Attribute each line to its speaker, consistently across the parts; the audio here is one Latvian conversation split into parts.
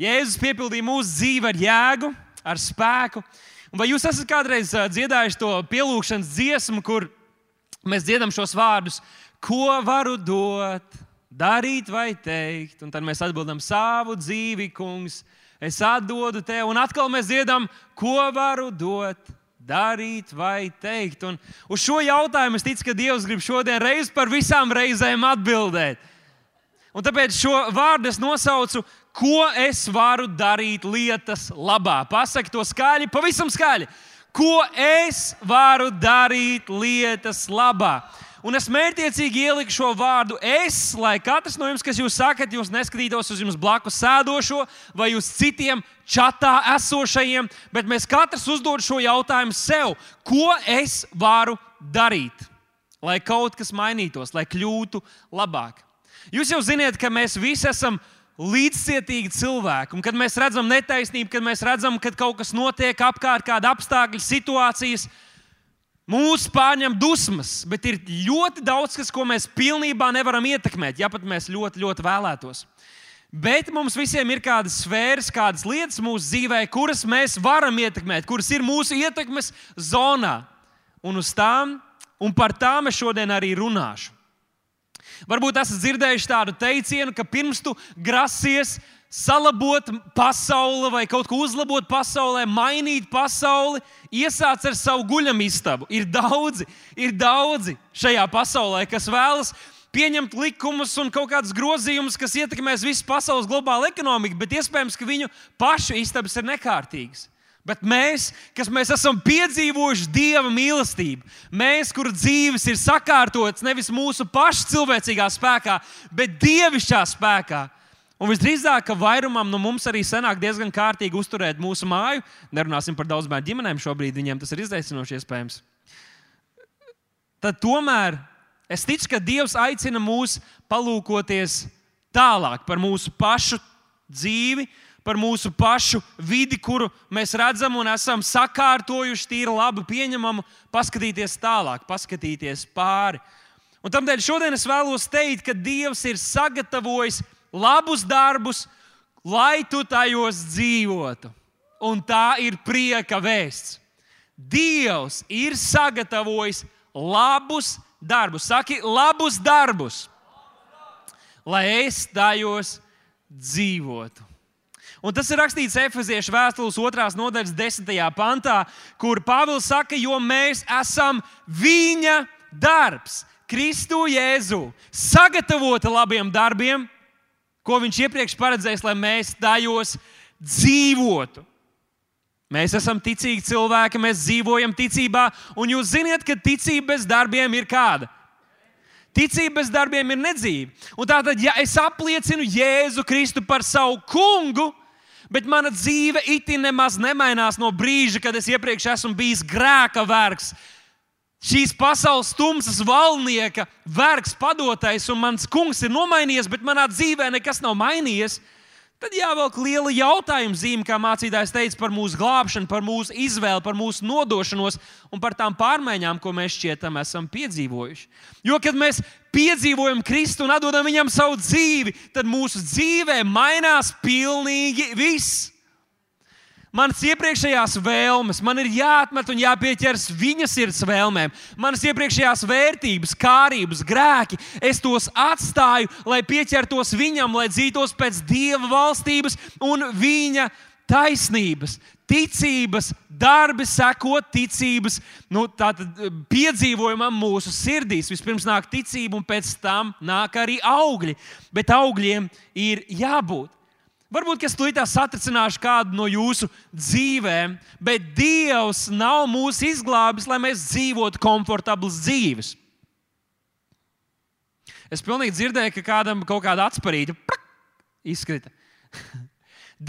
Speaker 1: Jēzus piepildīja mūsu dzīvi ar jēgu, ar spēku. Un vai jūs esat kādreiz dziedājuši to pielūgšanas dziesmu, kur mēs dziedam šos vārdus, ko varu dot, darīt vai teikt? Un tad mēs atbildam savu dzīvi, kungs, es atdodu tev. Un atkal mēs dziedam, ko varu dot, darīt vai teikt. Un uz šo jautājumu es ticu, ka Dievs grib šodien reiz par visām reizēm atbildēt. Un tāpēc šo vārdu es nosaucu, ko es varu darīt lietas labā. Pasaki to skaļi, pavisam skaļi. Ko es varu darīt lietas labā? Un es mērķiecīgi ieliku šo vārdu es, lai katrs no jums, kas jūs sakat, jūs neskatītos uz jums blakus sēdošo vai uz citiem čatā esošajiem, bet mēs katrs uzdod šo jautājumu sev, ko es varu darīt, lai kaut kas mainītos, lai kļūtu labāk. Jūs jau zināt, ka mēs visi esam līdzcietīgi cilvēki. Un kad mēs redzam netaisnību, kad mēs redzam, ka kaut kas notiek apkārt, kāda apstākļa situācijas, mūs pārņem dusmas. Bet ir ļoti daudz kas, ko mēs pilnībā nevaram ietekmēt, ja pat mēs ļoti, ļoti vēlētos. Bet mums visiem ir kādas sfēras, kādas lietas mūsu dzīvē, kuras mēs varam ietekmēt, kuras ir mūsu ietekmes zonā. Un tām, un par tām es šodien arī runāšu. Varbūt esat dzirdējuši tādu teicienu, ka pirms tu grasies salabot pasauli vai kaut ko uzlabot pasaulē, mainīt pasauli, iesāc ar savu guļamistabu. Ir daudzi, ir daudzi šajā pasaulē, kas vēlas pieņemt likumus un kaut kādus grozījumus, kas ietekmēs visu pasaules globālu ekonomiku, bet iespējams, ka viņu pašu istabas ir nekārtīgas. Bet mēs, kas mēs esam piedzīvojuši Dieva mīlestību, mēs, kur dzīves ir sakārtotas nevis mūsu pašu cilvēcīgā spēkā, bet dievišķā spēkā. Un visdrīzāk, ka vairumam no mums arī sanāk diezgan kārtīgi uzturēt mūsu māju. Nerunāsim par daudz bērnu ģimenēm šobrīd, viņiem tas ir izaicinoši iespējams. Tad tomēr es ticu, ka Dievs aicina mūs palūkoties tālāk par mūsu pašu dzīvi, par mūsu pašu vidi, kuru mēs redzam un esam sakārtojuši, tīri labi pieņemamu, paskatīties tālāk, paskatīties pāri. Un tādēļ šodien es vēlos teikt, ka Dievs ir sagatavojis labus darbus, lai tu tajos dzīvotu. Un tā ir prieka vēsts. Dievs ir sagatavojis labus darbus. Saki, labus darbus, lai es tajos dzīvotu. Un tas ir rakstīts Efeziešu vēstules 2. nodaļas 10. pantā, kur Pāvils saka, jo mēs esam viņa darbs, Kristu Jēzu, sagatavota labiem darbiem, ko viņš iepriekš paredzējis, lai mēs tajos dzīvotu. Mēs esam ticīgi cilvēki, mēs dzīvojam ticībā, un jūs zināt, ka ticība bez darbiem ir kāda? Ticība bez darbiem ir nedzīva. Un tātad, ja es apliecinu Jēzu Kristu par savu kungu, bet mana dzīve itin nemaz nemainās no brīža, kad es iepriekš esmu bijis grēka vergs. Šīs pasaules tumsas valnieka vergs padotais, un mans kungs ir nomainījies, bet manā dzīvē nekas nav mainījies. Tad jāvelk liela jautājuma zīme, kā mācītājs teica, par mūsu glābšanu, par mūsu izvēli, par mūsu nodošanos un par tām pārmaiņām, ko mēs šķietam esam piedzīvojuši. Jo, kad mēs piedzīvojam Kristu un atdodam viņam savu dzīvi, tad mūsu dzīvē mainās pilnīgi viss. Manas iepriekšējās vēlmes, man ir jāatmet un jāpieķers viņa sirds vēlmēm. Manas iepriekšējās vērtības, kārības, grēki, es tos atstāju, lai pieķertos viņam, lai dzīvotos pēc dieva valstības un viņa taisnības. Ticības, darbi sekot ticības nu, piedzīvojumam mūsu sirdīs. Vispirms nāk ticība, un pēc tam nāk arī augļi. Bet augļiem ir jābūt. Varbūt es tūlīt satricināšu kādu no jūsu dzīvēm, bet Dievs nav mūs izglābis, lai mēs dzīvotu komfortablas dzīves. Es pilnīgi dzirdēju, ka kādam kaut kāda atsparīta izkrita.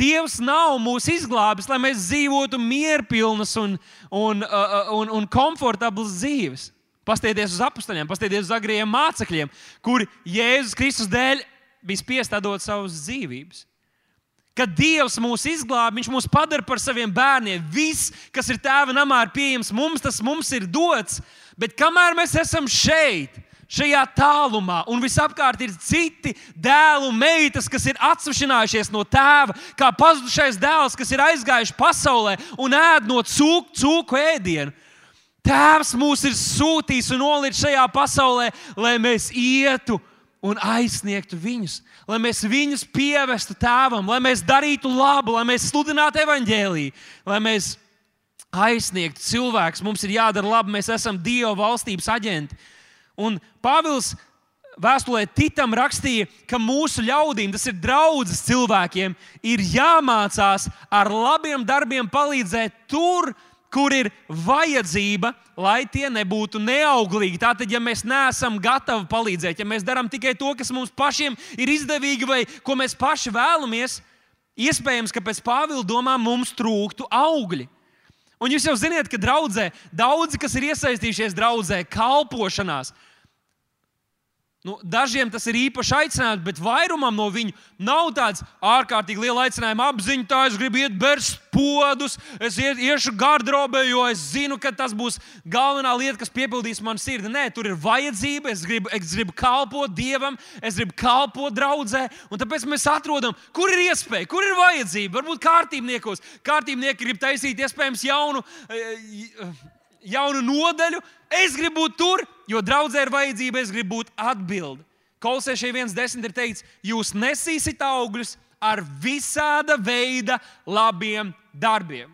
Speaker 1: Dievs nav mūs izglābis, lai mēs dzīvotu mierpilnas un, un, uh, uh, un, un komfortablas dzīves. Pastieties uz apstuļiem, pastieties uz agriem mācekļiem, kuri Jēzus Kristus dēļ bija spiest dot savas dzīvības. Kad Dievs mūs izglābj, Viņš mūs padara par saviem bērniem. Viss, kas ir tēva namā, ir pieejams mums, tas mums ir dots. Bet kamēr mēs esam šeit, šajā tālumā, un visapkārt ir citi dēlu meitas, kas ir atsevišķinājušies no tēva, kā pazudušais dēls, kas ir aizgājuši pasaulē un ēd no cūku, cūku ēdienu. Tēvs mūs ir sūtījis un nolicis šajā pasaulē, lai mēs ietu un aizsniegtu viņus, lai mēs viņus pievestu tēvam, lai mēs darītu labu, lai mēs sludinātu evaņģēlīju, lai mēs aizsniegtu cilvēkus. Mums ir jādara labi, mēs esam Dieva valstības aģenti. Un Pāvils vēstulē Titam rakstīja, ka mūsu ļaudīm, tas ir draudzes cilvēkiem, ir jāmācās ar labiem darbiem palīdzēt tur, kur ir vajadzība, lai tie nebūtu neauglīgi. Tātad, ja mēs neesam gatavi palīdzēt, ja mēs darām tikai to, kas mums pašiem ir izdevīgi vai ko mēs paši vēlamies, iespējams, ka pēc Pāvila domām mums trūktu augļi. Un jūs jau zināt, ka draudzē daudzi, kas ir iesaistījušies draudzē, kalpošanās, Nu, dažiem tas ir īpaši aicinājums, bet vairumam no viņu nav tāds ārkārtīgi liels aicinājums apziņā. Tā es gribu iet bērst podus, es iešu gardrobē, jo es zinu, ka tas būs galvenā lieta, kas piepildīs manu sirdi. Nē, tur ir vajadzība, es gribu, es gribu kalpot Dievam, es gribu kalpot draudzē. Tāpēc mēs atrodam, kur ir iespēja, kur ir vajadzība. Varbūt kārtībniekos. Kārtībnieki grib taisīt iespējams jaunu. Jaunu nodaļu. Es gribu būt tur, jo draudzē ir vajadzība, es gribu būt atbildīga. Kolosēšai 1.10 ir teikts, jūs nesīsiet augļus ar visāda veida labiem darbiem.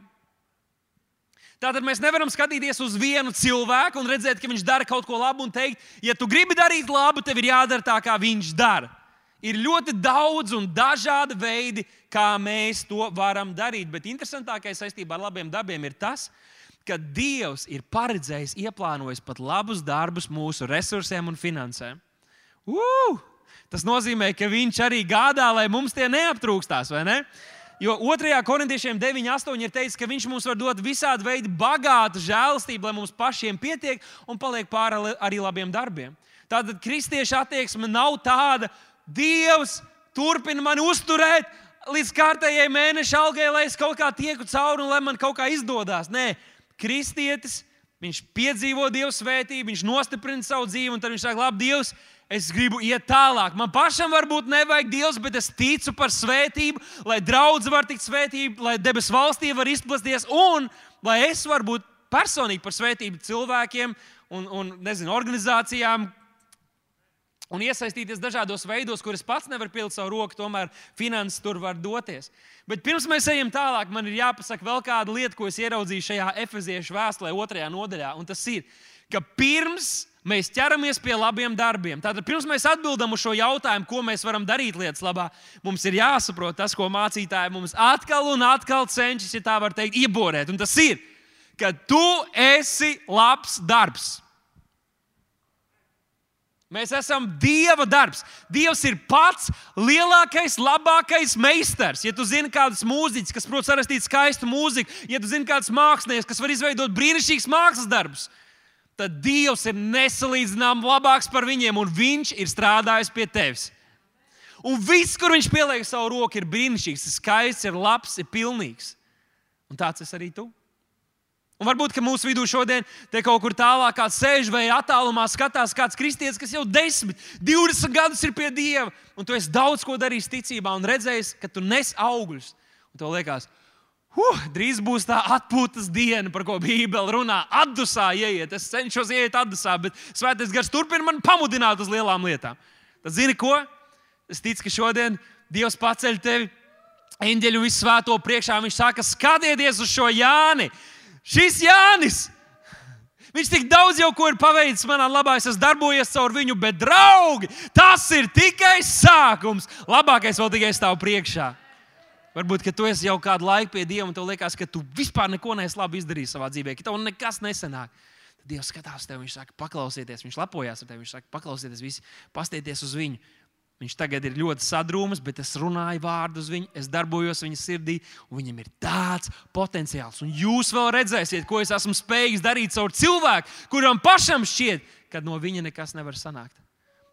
Speaker 1: Tātad mēs nevaram skatīties uz vienu cilvēku un redzēt, ka viņš dara kaut ko labu un teikt, ja tu gribi darīt labu, tev ir jādara tā, kā viņš dara. Ir ļoti daudz un dažādi veidi, kā mēs to varam darīt. Bet interesantākais saistībā ar labiem darbiem ir tas, ka ka Dievs ir paredzējis, ieplānojis pat labus darbus mūsu resursiem un finansēm. Uh! Tas nozīmē, ka Viņš arī gādā, lai mums tie neaptrūkstās, vai ne? Jo 2. korintiešiem 9,8 ir teicis, ka Viņš mums var dot visādi veidi bagātu žēlastību, lai mums pašiem pietiek un paliek pāri arī labiem darbiem. Tātad kristieša attieksme nav tāda, Dievs turpina mani uzturēt līdz kārtējai mēneša algai, lai es kaut kā tieku cauri un lai man kaut kā izdodas. Nē, kristietis, viņš piedzīvo Dieva svētību, viņš nostiprina savu dzīvi, un tad viņš saka, labi, Dievs, es gribu iet tālāk. Man pašam varbūt nevajag Dievs, bet es ticu par svētību, lai draudzene var tikt svētība, lai debesu valstī var izplasties, un lai es varu būt personīgi par svētību cilvēkiem un, un nezinu, organizācijām, un iesaistīties dažādos veidos, kurus pats nevar pielikt savu roku, tomēr finanses tur var doties. Bet pirms mēs ejam tālāk, man ir jāpasaka vēl kāda lieta, ko es ieraudzīju šajā efeziešu vēstulē, otrajā nodaļā. Un tas ir, ka pirms mēs ķeramies pie labiem darbiem, tātad pirms mēs atbildam uz šo jautājumu, ko mēs varam darīt lietas labā, mums ir jāsaprot tas, ko mācītāji mums atkal un atkal cenšas, ja tā var teikt, ieborēt. Un tas ir, ka tu esi labs darbs. Mēs esam Dieva darbs. Dievs ir pats lielākais, labākais meistars. Ja tu zini kādus mūziķus, kas prot sarakstīt skaistu mūziku, ja tu zini kādus mākslinieks, kas var izveidot brīnišķīgus mākslas darbus, tad Dievs ir nesalīdzināms labāks par viņiem, un Viņš ir strādājis pie tevis. Un viss, kur Viņš pieliek savu roku, ir brīnišķīgs, ir skaists, ir labs, ir pilnīgs. Un tāds es arī tu. Un varbūt, ka mūsu vidū šodien te kaut kur tālāk sēž vai attālumā skatās kāds kristietis, kas jau 10, 20 gadus ir pie Dieva, un tu esi daudz ko darījis ticībā un redzējis, ka tu nes augļus. Un tev liekas, huh, drīz būs tā atpūtas diena, par ko Bībele runā. Atdusā ieiet, es cenšos ieiet atdusā, bet svētais gars turpina man pamudināt uz lielām lietām. Tad zini ko? Es ticu, ka šodien Dievs paceļ tevi eņģeļu visu svēto priekšā. Viņš saka, skatieties uz šo Jāni! Šis Jānis! Viņš tik daudz jau ko ir paveicis manā labā, es esmu darbojies caur viņu, bet, draugi, tas ir tikai sākums. Labākais vēl tikai stāv priekšā. Varbūt, ka tu esi jau kādu laiku pie Dieva, un tev liekas, ka tu vispār neko neesi labi izdarījis savā dzīvē, ka tev nekas nesenāk. Tad Dievs skatās tev, viņš saka, paklausieties, viņš lepojas ar tevi, viņš saka, paklausieties, visi, pastieties uz viņu. Viņš tagad ir ļoti sadrūmis, bet es runāju vārdu uz viņu, es darbojos viņa sirdī, un viņam ir tāds potenciāls. Un jūs vēl redzēsiet, ko es esmu spējīgs darīt caur cilvēku, kuram pašam šķiet, ka no viņa nekas nevar sanākt.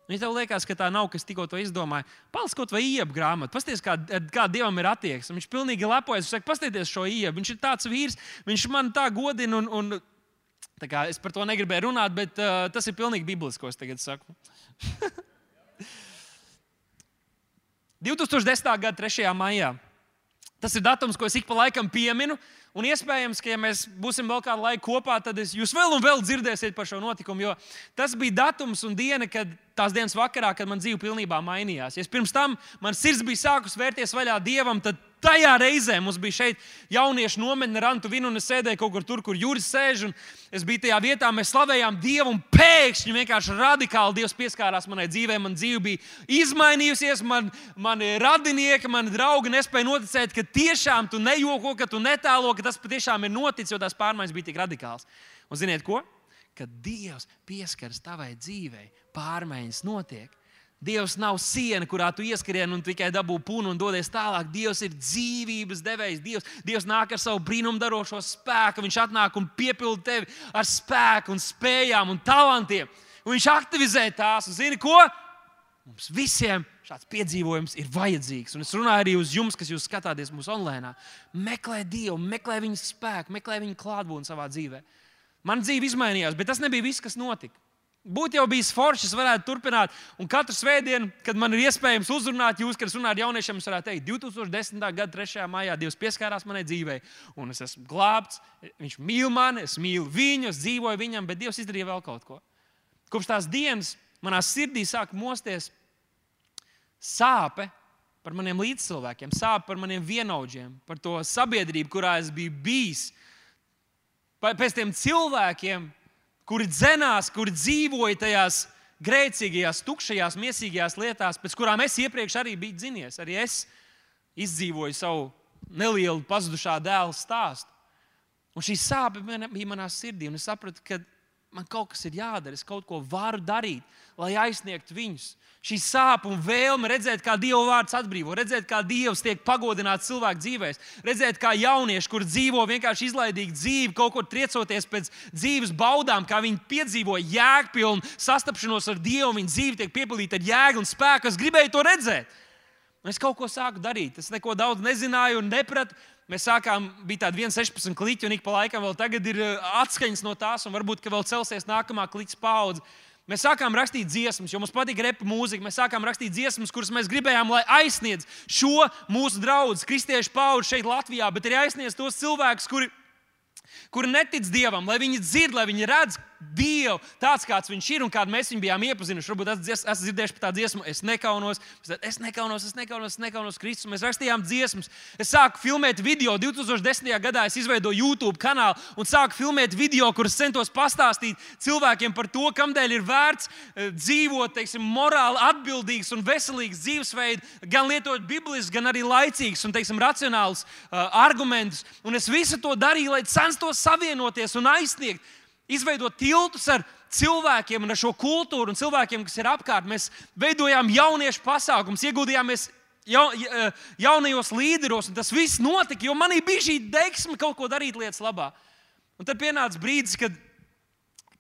Speaker 1: Ja tev liekas, ka tā nav, kas tikko to izdomāja, paliec kaut vai iepu grāmatu, pasties, kā, kā dievam ir attieksme. Viņš pilnīgi lepojas, viņš saka, pastieties šo iepu. Viņš ir tāds vīrs, viņš man tā godina un, un es par to negribēju runāt, bet uh, tas ir pilnīgi bibliski, ko es tagad saku. 2010. gada 3. maijā. Tas ir datums, ko es ik pa laikam pieminu. Un iespējams, ka, ja mēs būsim vēl kādu laiku kopā, tad es, jūs vēl un vēl dzirdēsiet par šo notikumu. Jo tas bija datums un diena, kad tās dienas vakarā, kad man dzīve pilnībā mainījās. Ja pirms tam man sirds bija sākus vērties vaļā dievam, tad Tajā reizē mums bija šeit jauniešu nometne, rantu vinu, un es sēdēju kaut kur tur, kur jūras sēž. Es biju tajā vietā, mēs slavējām Dievu, un pēkšņi vienkārši radikāli Dievs pieskārās manai dzīvei. Man dzīve bija izmainījusies, man, mani radinieki, mani draugi nespēja noticēt, ka tiešām tu nejoko, ka tu netālo, ka tas patiešām ir noticis, jo tās pārmaiņas bija tik radikālas. Un ziniet ko? Kad Dievs pieskaras tavai dzīvei, pārmaiņas notiek. Dievs nav siena, kurā tu ieskrien un tikai dabū punu un dodies tālāk. Dievs ir dzīvības devējs. Dievs, Dievs nāk ar savu brīnumdarošo spēku. Viņš atnāk un piepilda tevi ar spēku, un spējām un talantiem. Un viņš aktivizē tās. Un zini, ko? Mums visiem šāds piedzīvojums ir vajadzīgs. Un es runāju arī uz jums, kas jūs skatāties mūsu online. Meklē Dievu, meklē viņa spēku, meklē viņa klātbūtni savā dzīvē. Man dzīve izmainījās, bet tas nebija viss, kas notika. Būtu jau bijis forši, es varētu turpināt. Un katru svētdienu, kad man ir iespējams uzrunāt jūs, kad es runāju ar jauniešiem, es varētu teikt, 2010. gada 3. maijā Dievs pieskārās manai dzīvei, un es esmu glābts. Viņš mīl mani, es mīlu viņu, es dzīvoju viņam, bet Dievs izdarīja vēl kaut ko. Kopš tās dienas manā sirdī sāk mosties sāpe par maniem līdzcilvēkiem, sāpe par maniem vienaudžiem, par to sabiedrību, kurā es biju bijis, pēc tiem cilvēkiem kuri dzenās, kuri dzīvoja tajās grēcīgajās, tukšajās, miesīgajās lietās, pēc kurām es iepriekš arī biju dzinies. Arī es izdzīvoju savu nelielu pazudušā dēla stāstu. Un šī sāpe bija manā sirdī, un es sapratu, ka man kaut kas ir jādara, es kaut ko varu darīt, lai aizsniegtu viņus. Šī sāpe un vēlme redzēt, kā Dieva vārds atbrīvo, redzēt, kā Dievs tiek pagodināts cilvēku dzīvēm, redzēt, kā jaunieši, kur dzīvo vienkārši izlaidīgi dzīvi, kaut kur triecoties pēc dzīves baudām, kā viņi piedzīvo jēgpilnu sastapšanos ar Dievu, viņa dzīve tiek piepildīta ar jēgu un spēku. Es gribēju to redzēt. Un es kaut ko sāku darīt. Es neko daudz nezināju un nepratu. Mēs sākām, bija tāda 1,16 kliķa, un ik pa laikam vēl tagad ir eh, atskaņas no tās, un varbūt vēl celsies nākamā kliķa paudze. Mēs sākām rakstīt dziesmas, jo mums patīk repa mūzika. Mēs sākām rakstīt dziesmas, kuras mēs gribējām, lai aizsniedz šo mūsu draugu, kristiešu pauģi šeit, Latvijā, bet arī aizsniedz tos cilvēkus, kuri, kuri netic Dievam, lai viņi dzird, lai viņi redz, Dievu tāds, kāds viņš ir un kādu mēs viņu bijām iepazinuši. Varbūt esat dzirdējuši par tādu dziesmu, es nekaunos, es nekaunos, es nekaunos, es nekaunos Kristus. Mēs rakstījām dziesmas. Es sāku filmēt video. 2010. gadā es izveidoju YouTube kanālu un sāku filmēt video, kurus centos pastāstīt cilvēkiem par to, kādēļ ir vērts eh, dzīvot teiksim, morāli atbildīgs un veselīgs dzīvesveids, gan lietot bibliskus, gan arī laicīgus un teiksim, racionālus uh, argumentus. Un es visu to darīju, lai censtos savienoties un aizsniegt izveidot tiltus ar cilvēkiem un ar šo kultūru un cilvēkiem, kas ir apkārt. Mēs veidojām jauniešu pasākumus, ieguldījāmies ja, jaunajos līderos, un tas viss notika, jo manī bija šī deksme kaut ko darīt lietas labā. Un tad pienāca brīdis, kad,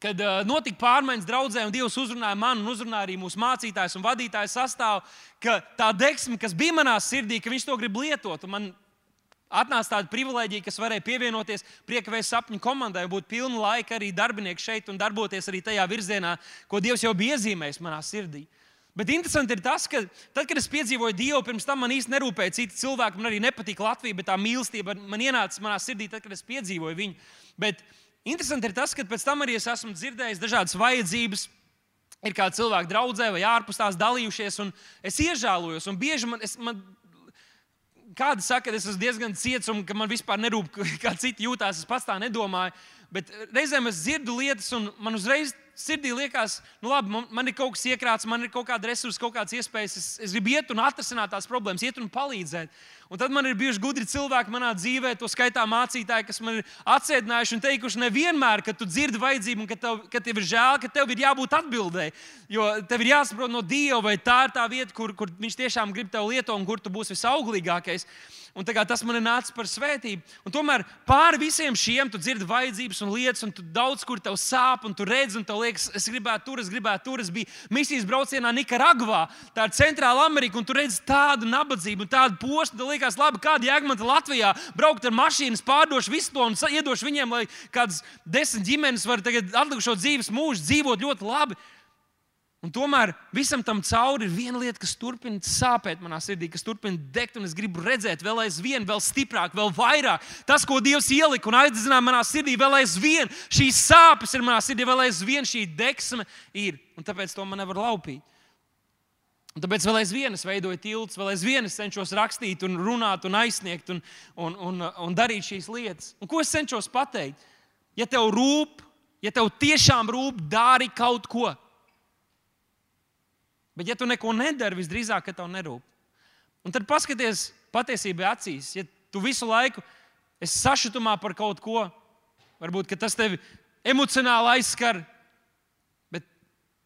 Speaker 1: kad uh, notika pārmaiņas draudzē, un Dievs uzrunāja mani un uzrunāja arī mūsu mācītājus un vadītāju sastāvu, ka tā deksme, kas bija manā sirdī, ka viņš to grib lietot. Man Atnāca tāda privilēģija, kas varēja pievienoties priekšvēju sapņu komandai, būt pilnu laiku arī darbinieks šeit un darboties arī tajā virzienā, ko Dievs jau bija iezīmējis manā sirdī. Bet interesanti ir tas, ka tad, kad es piedzīvoju Dievu, pirms tam man īsti nerūpēja citi cilvēki. Man arī nepatīk Latvija, bet tā mīlestība man ienāca manā sirdī, tad, kad es piedzīvoju viņu. Bet interesanti ir tas, ka pēc tam arī es esmu dzirdējis dažādas vajadzības. Ir kādi cilvēki draudzē vai ārpus tās dalījušies, un es iežēlojos. Un bieži man, es, man Kādi saka, ka es esmu diezgan ciets un ka man vispār nerūp, kā citi jūtas. Es pats tā nedomāju. Bet reizēm es dzirdu lietas, un man uzreiz sirdī liekas, nu, labi, man, man ir kaut kas iekrāts, man ir kaut kāda resursa, kaut kādas iespējas. Es, es gribu iet un atrisināt tās problēmas, iet un palīdzēt. Un tad man ir bijuši gudri cilvēki manā dzīvē, to skaitā mācītāji, kas man ir atsēdinājuši un teikuši, nevienmēr, kad tu dzirdi vajadzību, un ka tev, ka tev ir žēl, ka tev ir jābūt atbildēji. Jo tev ir jāsaprot no Dieva, vai tā ir tā vieta, kur, kur Viņš tiešām grib tevi lietot un kur tu būsi visauglīgākais. Un tas man ir nācis par svētību. Un tomēr pāri visiem šiem tu dzirdi vajadzības un lietas, un tu daudz kur tev sāp, un tu redzi, un tev liekas, es gribētu tur, es gribētu tur. Es biju misijas braucienā Nikaragvā, tā ir Centrāla Amerika, un tu redzi tādu nabadzību un tādu postu. Liekas, labi, kāda jēga man Latvijā braukt ar mašīnas, pārdošu visu to un iedošu viņiem, lai kādas desmit ģimenes var tagad atlikušo dzīves mūžu dzīvot ļoti labi. Un tomēr visam tam cauri ir viena lieta, kas turpina sāpēt manā sirdī, kas turpina degt, un es gribu redzēt vēl aizvien, vēl stiprāk, vēl vairāk. Tas, ko Dievs ielika un aizdedzināja manā sirdī, vēl aizvien šīs sāpes ir manā sirdī, vēl aizvien šī deksme ir. Un tāpēc to man nevar laupīt. Un tāpēc vēl aizvien es veidoju tiltus, vēl aizvien es cenšos rakstīt, un runāt, un aizsniegt un, un, un, un darīt šīs lietas. Un ko es cenšos pateikt? Ja tev rūp, ja tev tiešām rūp, dari kaut ko. Bet, ja tu neko nedari, visdrīzāk, ka tev nerūp. Un tad paskaties patiesībai acīs. Ja tu visu laiku esi sašutumā par kaut ko, varbūt tas tevi emocionāli aizskar,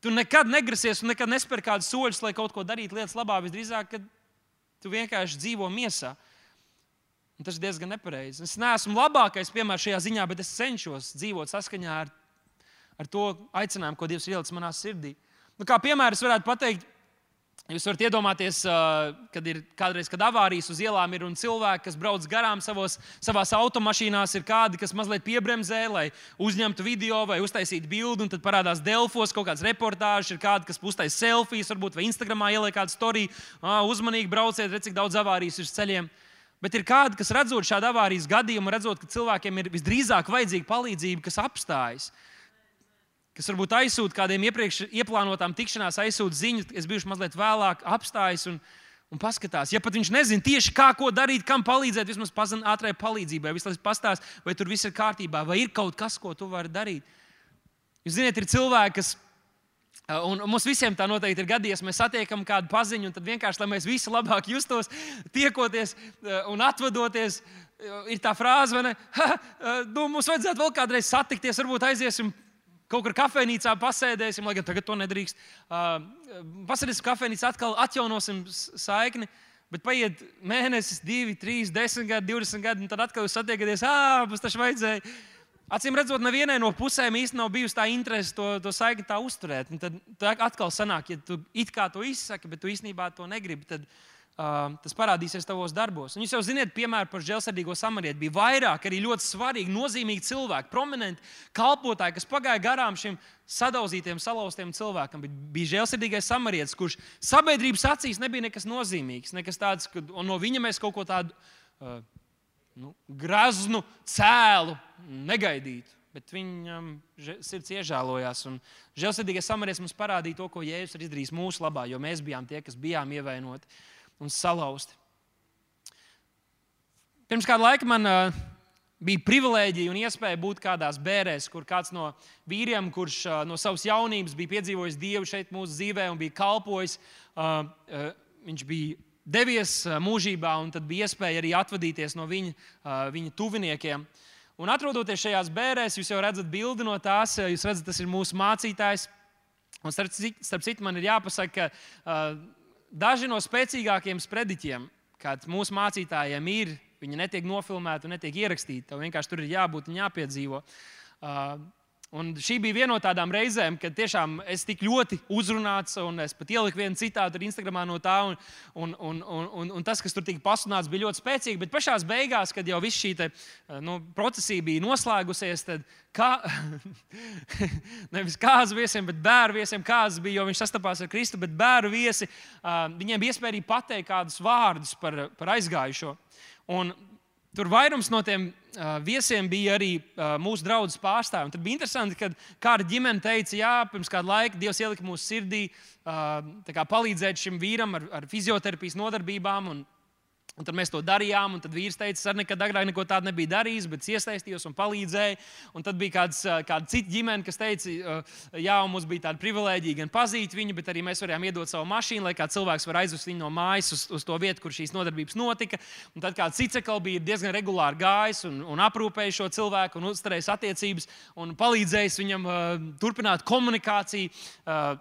Speaker 1: tu nekad negrasies un nekad nespēr kādus soļus, lai kaut ko darītu lietas labā. Visdrīzāk, ka tu vienkārši dzīvo miesā. Un tas ir diezgan nepareizi. Es neesmu labākais piemērs šajā ziņā, bet es cenšos dzīvot saskaņā ar, ar to aicinājumu, ko Dievs ielicis manā sirdī. Nu, kā piemēram, es varētu pateikt, Jūs varat iedomāties, kad ir kādreiz, kad avārijas uz ielām ir un cilvēki, kas brauc garām savos, savās automašīnās, ir kādi, kas mazliet piebremzē, lai uzņemtu video vai uztaisītu bildi, un tad parādās Delfos kaut kāds reportāžs, ir kādi, kas uztaisīja selfijas, varbūt vai Instagramā ieliek kādu storiju, uzmanīgi brauciet, redziet, cik daudz avārijas ir ceļiem. Bet ir kādi, kas redzot šādu avārijas gadījumu, redzot, ka cilvēkiem ir visdrīzāk vajadzīga palīdzība, kas apstājas kas varbūt aizsūta kādiem iepriekš ieplānotām tikšanās, aizsūta ziņu, es biju mazliet vēlāk, apstājas un, un paskatās. Ja pat viņš nezina tieši kā, ko darīt, kam palīdzēt, vismaz pazina ātrai palīdzībai, vismaz pastāst, vai tur viss ir kārtībā, vai ir kaut kas, ko tu vari darīt. Jūs zināt, ir cilvēki, kas. Un mums visiem tā noteikti ir gadījies. Mēs satiekam kādu paziņu, un tad vienkārši, lai mēs visi labāk justos, tiekoties un atvadoties, ir tā frāze? Ha, nu, mums vajadzētu vēl kādreiz satikties, varbūt aiziesim Kaut kur kafejnīcā pasēdēsim, lai gan tagad to nedrīkst. Uh, pasēdēsim kafejnīcā, atkal atjaunosim saikni. Bet paiet mēnesis, divi, trīs, desmit gadi, divdesmit gadi, un tad atkal jūs satiekaties, ah, tas taču vajadzēja. Acīm redzot, nevienai no pusēm īstenībā nav bijusi tā interese to, to saikni tā uzturēt. Un tad, tad atkal sanāk, ja tu it kā to izsaki, bet tu īstenībā to negribi. Tad, Uh, tas parādīsies tavos darbos. Un jūs jau zināt, piemēram, par žēlsirdīgo samarieti. Bija vairāk arī ļoti svarīgi, nozīmīgi cilvēki, prominenti kalpotāji, kas pagāja garām šim sadauzītiem, salauztiem cilvēkam. Bija žēlsirdīgais samarietis, kurš sabiedrības acīs nebija nekas nozīmīgs, nekas tāds, ka no viņa mēs kaut ko tādu uh, nu, graznu, cēlu negaidītu. Bet viņam sirds iežēlojās. Žēlsirdīgais samarietis mums parādīja to, ko Jēzus ir izdarījis mūsu labā, jo mēs bijām tie, kas bijām ievainoti un salauzti. Pirms kāda laika man uh, bija privilēģija un iespēja būt kādās bērēs, kur kāds no vīriem, kurš uh, no savas jaunības bija piedzīvojis Dievu šeit mūsu dzīvē un bija kalpojis, uh, uh, viņš bija devies mūžībā, un tad bija iespēja arī atvadīties no viņa, uh, viņa tuviniekiem. Un atrodoties šajās bērēs, jūs jau redzat bildi no tās, jūs redzat, tas ir mūsu mācītājs. Un starp, starp citu, man ir jāpasaka, ka uh, daži no spēcīgākiem sprediķiem, kāds mūsu mācītājiem ir, viņi netiek nofilmēti un netiek ierakstīti. Tev vienkārši tur ir jābūt un jāpiedzīvo. Uh, Un šī bija viena no tādām reizēm, kad tiešām es tik ļoti uzrunāts, un es pat ieliku vienu citātu Instagramā no tā, un, un, un, un, un tas, kas tur tika pasunāts, bija ļoti spēcīgi. Bet pašā beigās, kad jau viss šī te, nu, procesija bija noslēgusies, tad kā, nevis kāzu viesiem, bet bērnu viesiem, kāds bija, jo viņš sastapās ar Kristu, bet bērnu viesi, viņiem bija iespēja arī pateikt kādus vārdus par, par aizgājušo. Un Tur vairums no tiem uh, viesiem bija arī uh, mūsu draugs pārstāvji. Tad bija interesanti, ka kāda ģimene teica, jā, pirms kāda laika Dievs ielika mūsu sirdī uh, palīdzēt šim vīram ar, ar fizioterapijas nodarbībām. Un, Un tad mēs to darījām, un tad vīrs teica, es nekad agrāk neko tādu nebiju darījis, bet iesaistījos un palīdzēju. Un tad bija kāds, kāda cita ģimene, kas teica, jā, mums bija tāda privilēģija gan pazīt viņu, bet arī mēs varējām iedot savu mašīnu, lai kāds cilvēks var aizvest viņu no mājas uz, uz to vietu, kur šīs nodarbības notika. Un tad kāds cits atkal bija diezgan regulāri gājis un, un aprūpējis šo cilvēku un uzturējis attiecības un palīdzējis viņam uh, turpināt komunikāciju. Uh,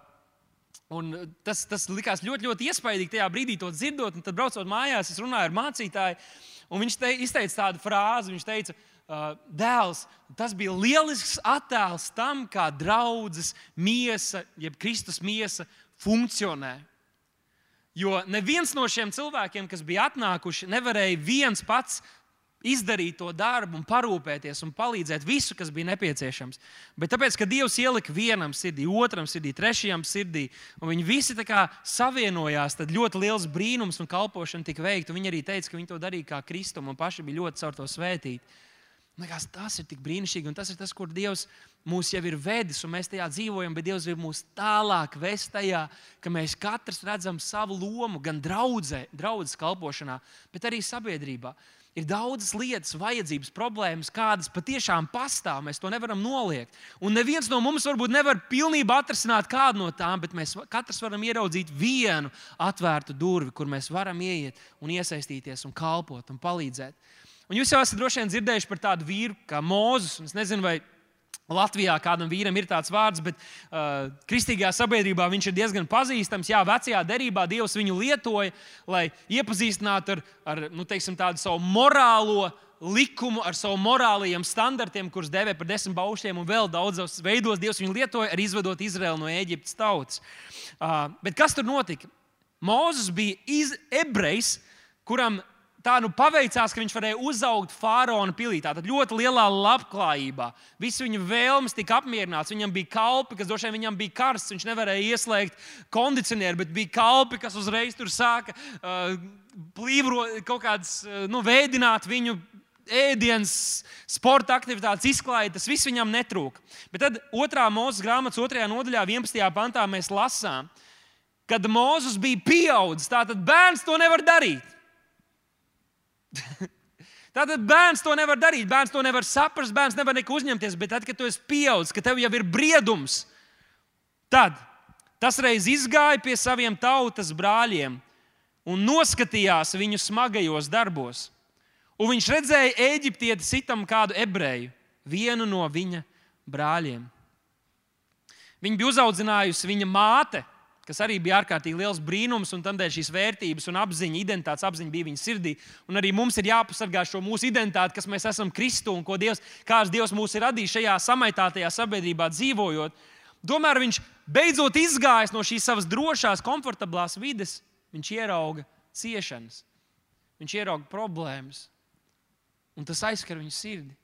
Speaker 1: Un tas, tas likās ļoti, ļoti iespaidīgi tajā brīdī, to dzirdot. Tad, braucot mājās, es runāju ar mācītāju, un viņš te, izteica tādu frāzi. Viņš teica, uh, dēls, tas bija lielisks attēls tam, kā draudzes miesa, jeb Kristus miesa funkcionē. Jo neviens no šiem cilvēkiem, kas bija atnākuši, nevarēja viens pats izdarīt to darbu, un parūpēties un palīdzēt visu, kas bija nepieciešams. Bet tāpēc, ka Dievs ielika vienam sirdī, otram sirdī, trešajam sirdī, un viņi visi savienojās, tad ļoti liels brīnums un kalpošana tika veikta. Viņi arī teica, ka viņi to darīja kā Kristum un paši bija ļoti caur to svētīti. Liekas, tas ir tik brīnišķīgi, un tas ir tas, kur Dievs mūs jau ir vedis, un mēs tajā dzīvojam, bet Dievs ir mūs tālāk vest tajā, ka mēs katrs redzam savu lomu gan draudzē, draudzes kalpošanā, bet arī sabiedrībā. Ir daudzas lietas, vajadzības, problēmas, kādas patiešām pastāv. Mēs to nevaram noliegt. Un neviens no mums varbūt nevar pilnībā atrisināt kādu no tām, bet mēs katrs varam ieraudzīt vienu atvērtu durvi, kur mēs varam ieiet un iesaistīties un kalpot un palīdzēt. Un jūs jau esat droši vien dzirdējuši par tādu vīru kā Mozus. Es nezinu, vai Latvijā kādam vīram ir tāds vārds, bet uh, kristīgajā sabiedrībā viņš ir diezgan pazīstams. Jā, vecajā derībā Dievs viņu lietoja, lai iepazīstinātu ar, ar nu, teiksim, tādu savu morālo likumu, ar savu morālajiem standartiem, kurus devē par desmit baušļiem, un vēl daudzos veidos Dievs viņu lietoja, arī izvedot Izraelu no Eģiptes tautas. Uh, bet kas tur notika? Mozus bija ebrejs, kuram tā nu paveicās, ka viņš varēja uzaugt faraona pilī. Tātad ļoti lielā labklājībā. Visas viņa vēlmes tika apmierināts. Viņam bija kalpi, kas droši vien viņam bija karsts. Viņš nevarēja ieslēgt kondicionieru, bet bija kalpi, kas uzreiz tur sāka uh, plīvot kaut kādas, uh, nu, veidināt viņu. Ēdienas, sporta aktivitātes, izklāja, tas viss viņam netrūka. Bet tad otrā mūža grāmatas, otrajā nodaļā, 11. pantā, mēs lasām, kad Mozus bija pieaudzis. Tātad bērns to nevar darīt. Tātad bērns to nevar darīt, bērns to nevar saprast, bērns nevar neko uzņemties. Bet tad, kad tu esi pieaudzis, ka tev jau ir briedums, tad tas reiz izgāja pie saviem tautas brāļiem un noskatījās viņu smagajos darbos. Un viņš redzēja eģiptieti sitam kādu ebreju, vienu no viņa brāļiem. Viņa bija uzaudzinājusi viņa māte kas arī bija ārkārtīgi liels brīnums, un tādēļ šīs vērtības un apziņa, identitātes apziņa bija viņa sirdī. Un arī mums ir jāpasargā šo mūsu identitāti, kas mēs esam Kristu un ko Dievs, kāds Dievs mūs ir radījis šajā samaitātajā sabiedrībā dzīvojot. Tomēr viņš beidzot izgājis no šīs savas drošās, komfortablās vides, viņš ierauga ciešanas, viņš ierauga problēmas, un tas aizskar viņa sirdi.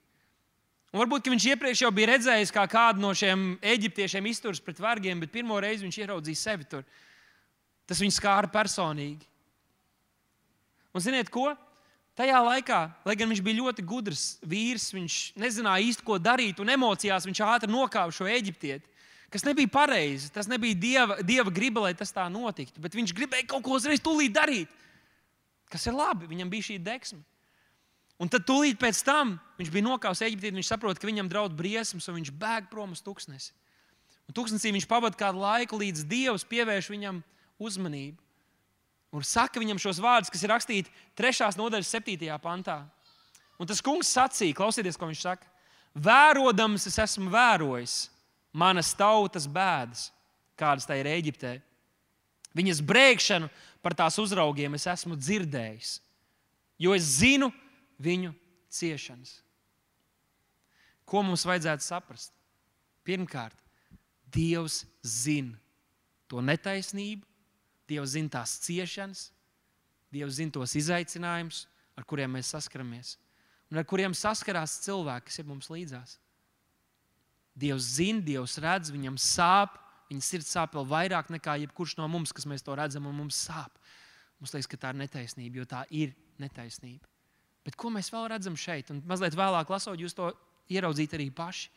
Speaker 1: Un varbūt viņš iepriekš jau bija redzējis, kā kādu no šiem eģiptiešiem izturas pret vergiem, bet pirmo reizi viņš ieraudzīja sevi tur. Tas viņu skāra personīgi. Un ziniet, ko? Tajā laikā, lai gan viņš bija ļoti gudrs vīrs, viņš nezināja īsti, ko darīt, un emocijās viņš ātri nokāpa šo eģiptieti. Kas nebija pareizi, tas nebija dieva, dieva griba, lai tas tā notiktu. Bet viņš gribēja kaut ko uzreiz tūlīt darīt. Kas ir labi, viņam bija šī deksme. Un tad tūlīt pēc tam viņš bija nokāpis Eģiptē, viņš saprot, ka viņam draud briesmas, un viņš bēg prom uz tūkstnesi. Un tūkstnesī viņš pavadīja kādu laiku, līdz Dievs pievērš viņam uzmanību. Un saka viņam šos vārdus, kas ir rakstīti 3. nodaļas 7. pantā. Un tas kungs sacīja, klausieties, ko viņš saka. Vērodams, es esmu vērojis manas tautas bēdas, kādas tā ir Eģiptē. Viņas brēkšanu par tās uzraugiem es esmu dzirdējis. Jo es zinu, viņu ciešanas. Ko mums vajadzētu saprast? Pirmkārt, Dievs zina to netaisnību, Dievs zina tās ciešanas, Dievs zina tos izaicinājumus, ar kuriem mēs saskaramies, un ar kuriem saskarās cilvēki, kas ir mums līdzās. Dievs zina, Dievs redz, viņam sāp, viņa sirds sāp vēl vairāk nekā jebkurš no mums, kas mēs to redzam, un mums sāp. Mums liekas, ka tā ir netaisnība, jo tā ir netaisnība. Bet ko mēs vēl redzam šeit? Un mazliet vēlāk, lasot, jūs to ieraudzīt arī paši.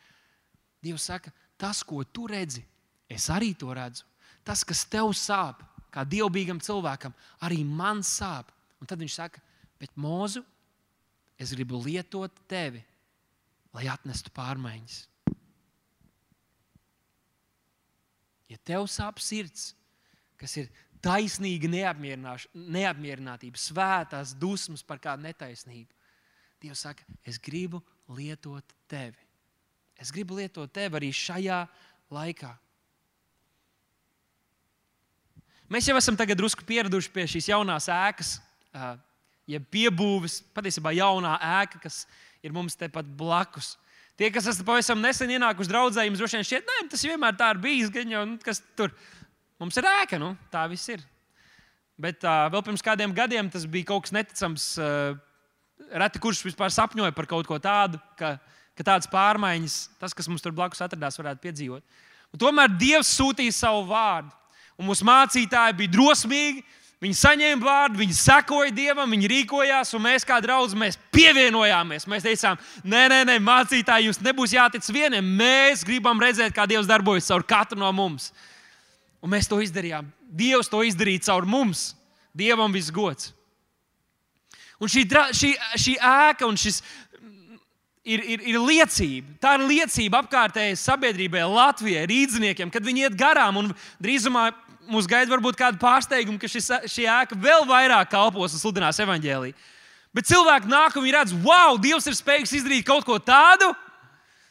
Speaker 1: Dievs saka, tas, ko tu redzi, es arī to redzu. Tas, kas tev sāp, kā dievbijam cilvēkam, arī man sāp. Un tad viņš saka, bet mūzu, es gribu lietot tevi, lai atnestu pārmaiņas. Ja tev sāp sirds, kas ir taisnīga neapmierinātība, svētās dusmas par kādu netaisnību. Dievs saka, es gribu lietot tevi. Es gribu lietot tevi arī šajā laikā. Mēs jau esam drusku pieraduši pie šīs jaunās ēkas, jeb piebūves, patiesībā jaunā ēka, kas ir mums tepat blakus. Tie, kas esat pavisam nesen ienākuši draudzē, jums droši vien šķiet, ka tas vienmēr tā ir bijis. Gan jau, nu, kas tur mums ir ēka, nu, tā viss ir. Bet uh, vēl pirms kādiem gadiem tas bija kaut kas neticams. Uh, reti kurš vispār sapņoja par kaut ko tādu, ka, ka tādas pārmaiņas, tas, kas mums tur blakus atradās, varētu piedzīvot. Un tomēr Dievs sūtīja savu vārdu. Un mūsu mācītāji bija drosmīgi. Viņi saņēma vārdu, viņi sekoja Dievam, viņi rīkojās, un mēs kā draugi mēs pievienojāmies. Mēs teicām, nē, nē, nē mācītāji, jums nebūs jātic vienam. Mēs gribam redzēt, kā Dievs darbojas caur katru no mums. Un mēs to izdarījām. Dievs to izdarīja caur mums. Dievam viss gods. Un šī, šī, šī ēka un šis ir, ir, ir liecība. Tā ir liecība apkārtējai sabiedrībai, Latvijai, rīzniekiem, kad viņi iet garām. Un drīzumā mūs gaida varbūt kāda pārsteiguma, ka šis, šī ēka vēl vairāk kalpos un sludinās evaņģēlī. Bet cilvēki nāk un viņi redz, wow, Dievs ir spējīgs izdarīt kaut ko tādu.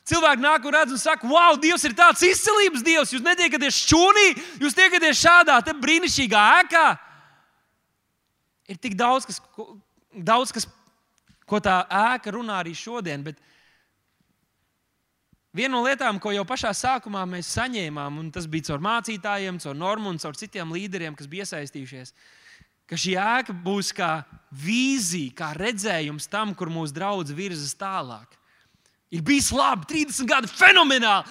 Speaker 1: Cilvēki nāk un redz un saka, wow, Dievs ir tāds izcilības Dievs. Jūs netiekaties šūnī, jūs tiekaties šādā brīnišķīgā ēkā. Ir tik daudz, kas, daudz kas, ko tā ēka runā arī šodien. Bet viena no lietām, ko jau pašā sākumā mēs saņēmām, un tas bija caur mācītājiem, caur normu un caur citiem līderiem, kas bija iesaistījušies, ka šī ēka būs kā vīzija, kā redzējums tam, kur mūsu draugs virzas tālāk. Ir bijis labi, 30 gadi, fenomenāli.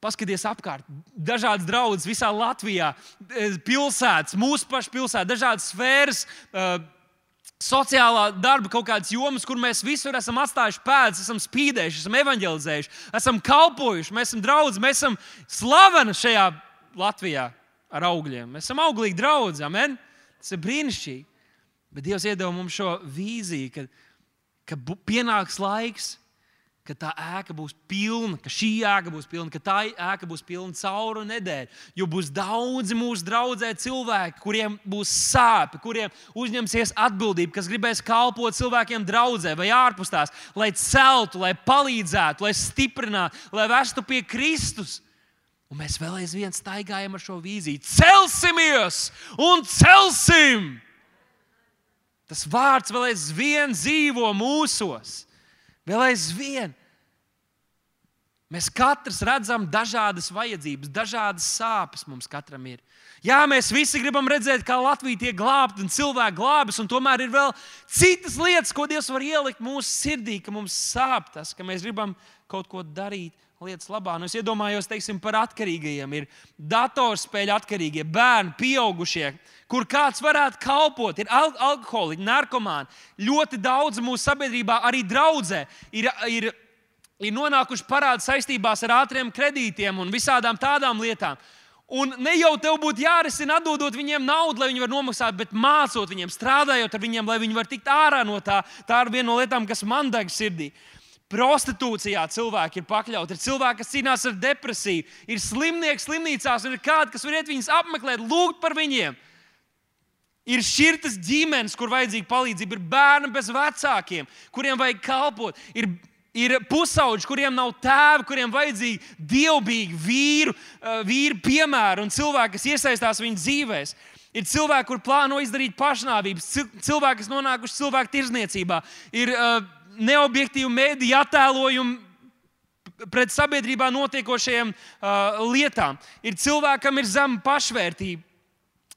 Speaker 1: Paskaties apkārt, dažādas draudzes visā Latvijā, eh, pilsētas, mūsu pašu pilsētā, dažādas sfēras. Uh, sociālā darba kaut kādas jomas, kur mēs visur esam atstājuši pēdas, esam spīdējuši, esam evanģelizējuši, esam kalpojuši, mēs esam draugi, mēs esam slaveni šajā Latvijā ar augļiem. Mēs esam auglīgi draugi, amen. Tas ir brīnišķīgi. Bet Dievs iedeva mums šo vīziju, ka, ka pienāks laiks, ka tā ēka būs pilna, ka šī ēka būs pilna, ka tā ēka būs pilna cauru nedēļu. Jo būs daudzi mūsu draugi cilvēki, kuriem būs sāpes, kuriem uzņemsies atbildība, kas gribēs kalpot cilvēkiem draudzē vai ārpus tās, lai celtu, lai palīdzētu, lai stiprinātu, lai vestu pie Kristus. Un mēs vēl aizvien staigājam ar šo vīziju. Celsimies un celsim! Tas vārds vēl aizvien dzīvo mūsos. Vēl aizvien. Mēs katrs redzam dažādas vajadzības, dažādas sāpes mums katram ir. Jā, mēs visi gribam redzēt, kā Latvija tiek glābta un cilvēki glābjas, un tomēr ir vēl citas lietas, ko Dievs var ielikt mūsu sirdī, ka mums sāp tas, ka mēs gribam kaut ko darīt lietas labā. Nu, es iedomājos, teiksim, par atkarīgajiem. Ir datorspēļu atkarīgie, bērni, pieaugušie, kur kāds varētu kalpot. Ir al alkoholiķi, narkomāni. Ļoti daudz mūsu sabiedrībā arī draudzē ir. ir ir nonākuši parādu saistībās ar ātriem kredītiem un visādām tādām lietām. Un ne jau tev būtu jārisina, atdodot viņiem naudu, lai viņi varētu nomaksāt, bet mācot viņiem, strādājot ar viņiem, lai viņi varētu tikt ārā no tā. Tā ir viena no lietām, kas man deg sirdī. Prostitūcijā cilvēki ir pakļauti. Ir cilvēki, kas cīnās ar depresiju, ir slimnieki slimnīcās, un ir kādi, kas var iet viņus apmeklēt, lūgt par viņiem. Ir šķirtas ģimenes, kur vajadzīga palīdzība, ir bērni bez vecākiem, kuriem vajag kalpot. Ir Ir pusauģi, kuriem nav tēva, kuriem vajadzīgi dievbijīgi vīru, eh, vīru piemēru un cilvēki, kas iesaistās viņu dzīvēm. Ir cilvēki, kur plāno izdarīt pašnāvības, cilvēki, kas nonākuši cilvēku tirzniecībā, ir uh, neobjektīvi mēdīju attēlojumi pret sabiedrībā notiekošajām uh, lietām. Ir cilvēki, kam ir zema pašvērtība.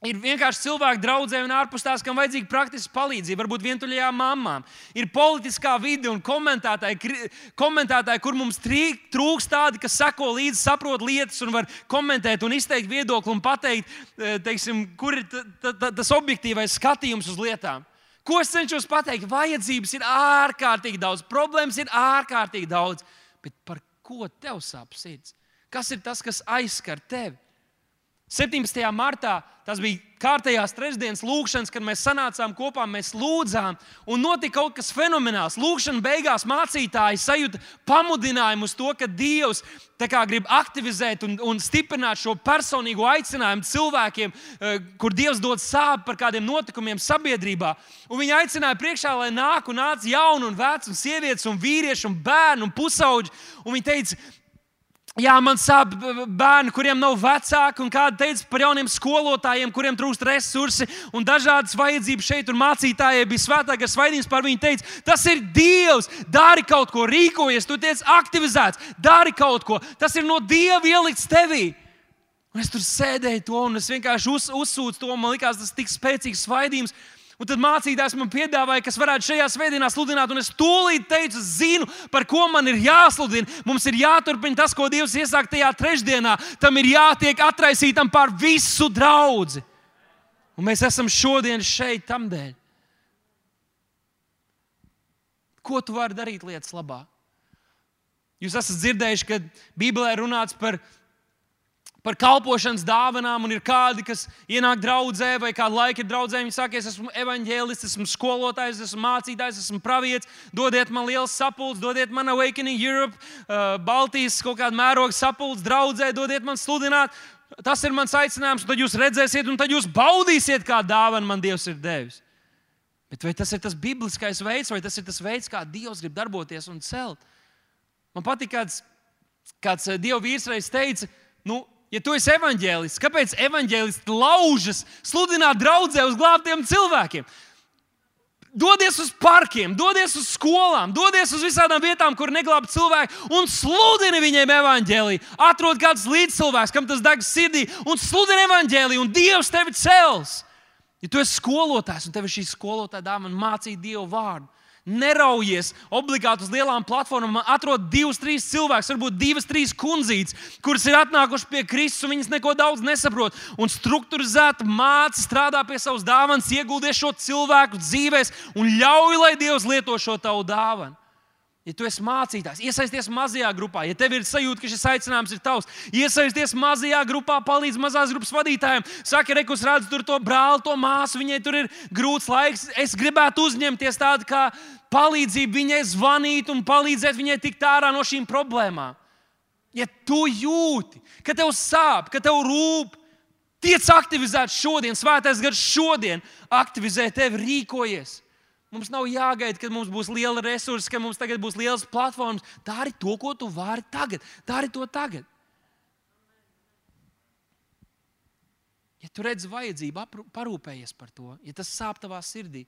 Speaker 1: Ir vienkārši cilvēki, draugi un ārpus tās, kam vajadzīga praktiska palīdzība, varbūt vientuļajām mamām. Ir politiskā vide un komentētāji, komentētāji kur mums trūkst tādi, kas seko līdzi, saprot lietas un var komentēt un izteikt viedokli un pateikt, e, teiksim, kur ir tas objektīvais skatījums uz lietām. Ko es cenšos pateikt? Vajadzības ir ārkārtīgi daudz, problēmas ir ārkārtīgi daudz. Bet par ko tev sāp sirds? Kas ir tas, kas aizskar tevi? 17. martā tas bija kārtējās trešdienas lūkšanas, kad mēs sanācām kopā, mēs lūdzām, un notika kaut kas fenomenāls. Lūkšanas beigās mācītāji sajūta pamudinājumu uz to, ka Dievs grib aktivizēt un, un stiprināt šo personīgo aicinājumu cilvēkiem, eh, kur Dievs dod sāpes par kādiem notikumiem sabiedrībā. Un viņi aicināja priekšā, lai nāk un nāc jauni un veci, un sievietes, un vīrieši, un bērni un pusauģi. Un viņi teica, Jā, man sāp bērni, kuriem nav vecāki, un kāda teica par jauniem skolotājiem, kuriem trūkst resursi un dažādas vajadzības šeit, un mācītājai bija svētākais svaidījums par viņu. Teica, tas ir Dievs, dari kaut ko, rīkojies, tu tiec aktivizēts, dari kaut ko. Tas ir no Dieva ielikts tevī. Un es tur sēdēju to, un es vienkārši uz, uzsūcu to. Man liekas, tas ir tik spēcīgs svaidījums. Un tad mācītājs man piedāvāja, kas varētu šajā svētdienā sludināt, un es tūlīt teicu, zinu, par ko man ir jāsludina. Mums ir jāturpina tas, ko Dievs iesāka tajā trešdienā. Tam ir jātiek atraisītam pār visu draugu. Un mēs esam šodien šeit tam dēļ. Ko tu vari darīt lietas labā? Jūs esat dzirdējuši, ka Bībelē runāts par par kalpošanas dāvanām, un ir kādi, kas ienāk draudzē, vai kādu laiku ir draudzē. Viņi saka, es esmu evanģēlists, esmu skolotājs, esmu mācītājs, esmu pravietis. Dodiet man liels sapulcs, dodiet man Awakening Europe, uh, Baltijas kaut kādu mērogu sapulcs draudzē, dodiet man sludināt. Tas ir mans aicinājums, un tad jūs redzēsiet, un tad jūs baudīsiet, kā dāvana man Dievs ir devis. Bet vai tas ir tas bibliskais veids, vai tas ir tas veids, kā Dievs grib darboties un celt? Man patīk, kāds, kāds uh, Dieva vīrs reiz teica, nu, Ja tu esi evanģēlists, kāpēc evanģēlists laužas sludināt draudzē uz glābtiem cilvēkiem? Dodies uz parkiem, dodies uz skolām, dodies uz visām vietām, kur neglābj cilvēki un sludini viņiem evaņģēlīju. Atrod kāds līdzcilvēks, kam tas deg sirdī, un sludini evaņģēlīju, un Dievs tevi cels. Ja tu esi skolotājs un tev ir šī skolotāja dāvana mācīt Dievu vārdu, Neraujies obligāti uz lielām platformām, atrod divus, trīs cilvēkus, varbūt divas, trīs kundzītes, kuras ir atnākušas pie Kristus, un viņas neko daudz nesaprot. Un struktūrizēti māca, strādā pie savas dāvanas, ieguldies šo cilvēku dzīvēs un ļauj, lai Dievs lieto šo tavu dāvanu. Ja tu esi mācītājs, iesaisties mazajā grupā, ja tev ir sajūta, ka šis aicinājums ir tavs, iesaisties mazajā grupā, palīdz mazās grupas vadītājiem. Saka, rekus redz tur to brāli, to māsu, viņai tur ir grūts laiks. Es gribētu uzņemties tādu kā palīdzību viņai zvanīt un palīdzēt viņai tikt ārā no šīm problēmām. Ja tu jūti, ka tev sāp, ka tev rūp, tiec aktivizēts šodien, svētais gars šodien aktivizē tevi, rīkojies. Mums nav jāgaida, kad mums būs liela resursa, ka mums tagad būs liels platformas. Dari to, ko tu vari tagad. Dari to tagad. Ja tu redzi vajadzību, parūpējies par to, ja tas sāp tavā sirdī,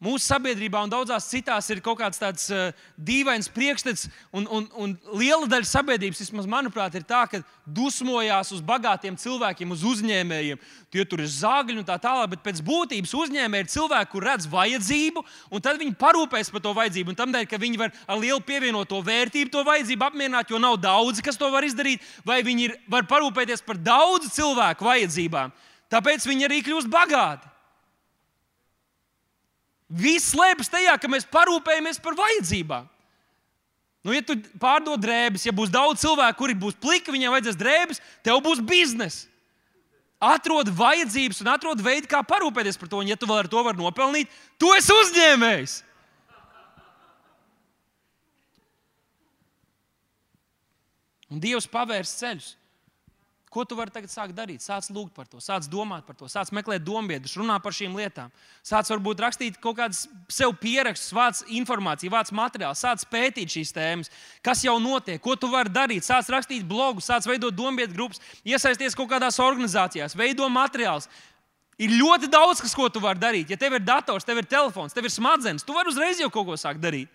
Speaker 1: Mūsu sabiedrībā un daudzās citās ir kaut kāds tāds uh, dīvains priekšstats, un, un, un liela daļa sabiedrības, vismaz manuprāt, ir tā, ka dusmojās uz bagātiem cilvēkiem, uz uzņēmējiem. Tie tur ir zāģi un tā tālāk, bet pēc būtības uzņēmēji ir cilvēki, kur redz vajadzību, un tad viņi parūpēs par to vajadzību. Un tam dēļ, ka viņi var ar lielu pievienoto vērtību to vajadzību apmierināt, jo nav daudzi, kas to var izdarīt, vai viņi ir, var parūpēties par daudzu cilvēku vajadzībām. Tāpēc viņi arī kļūst bagāti. Viss slēpjas tajā, ka mēs parūpējamies par vajadzībām. Nu, ja tu pārdod drēbes, ja būs daudz cilvēku, kuri būs pliki, viņiem vajadzēs drēbes, tev būs biznesa. Atrod vajadzības un atrod veidu, kā parūpēties par to. Un, ja tu vēl ar to vari nopelnīt, tu esi uzņēmējs. Un Dievs pavērs ceļus. Ko tu vari tagad sākt darīt? Sāc lūgt par to, sāc domāt par to, sāc meklēt dombiedrus, runā par šīm lietām. Sāc varbūt rakstīt kaut kādus sev pierakstus, vāc informāciju, vāc materiālu, sāc pētīt šīs tēmas, kas jau notiek, ko tu vari darīt. Sāc rakstīt blogus, sāc veidot dombiedru grupas, iesaisties kaut kādās organizācijās, veido materiālus. Ir ļoti daudz, kas, ko tu vari darīt. Ja tev ir dators, tev ir telefons, tev ir smadzenes, tu vari uzreiz jau kaut ko sākt darīt.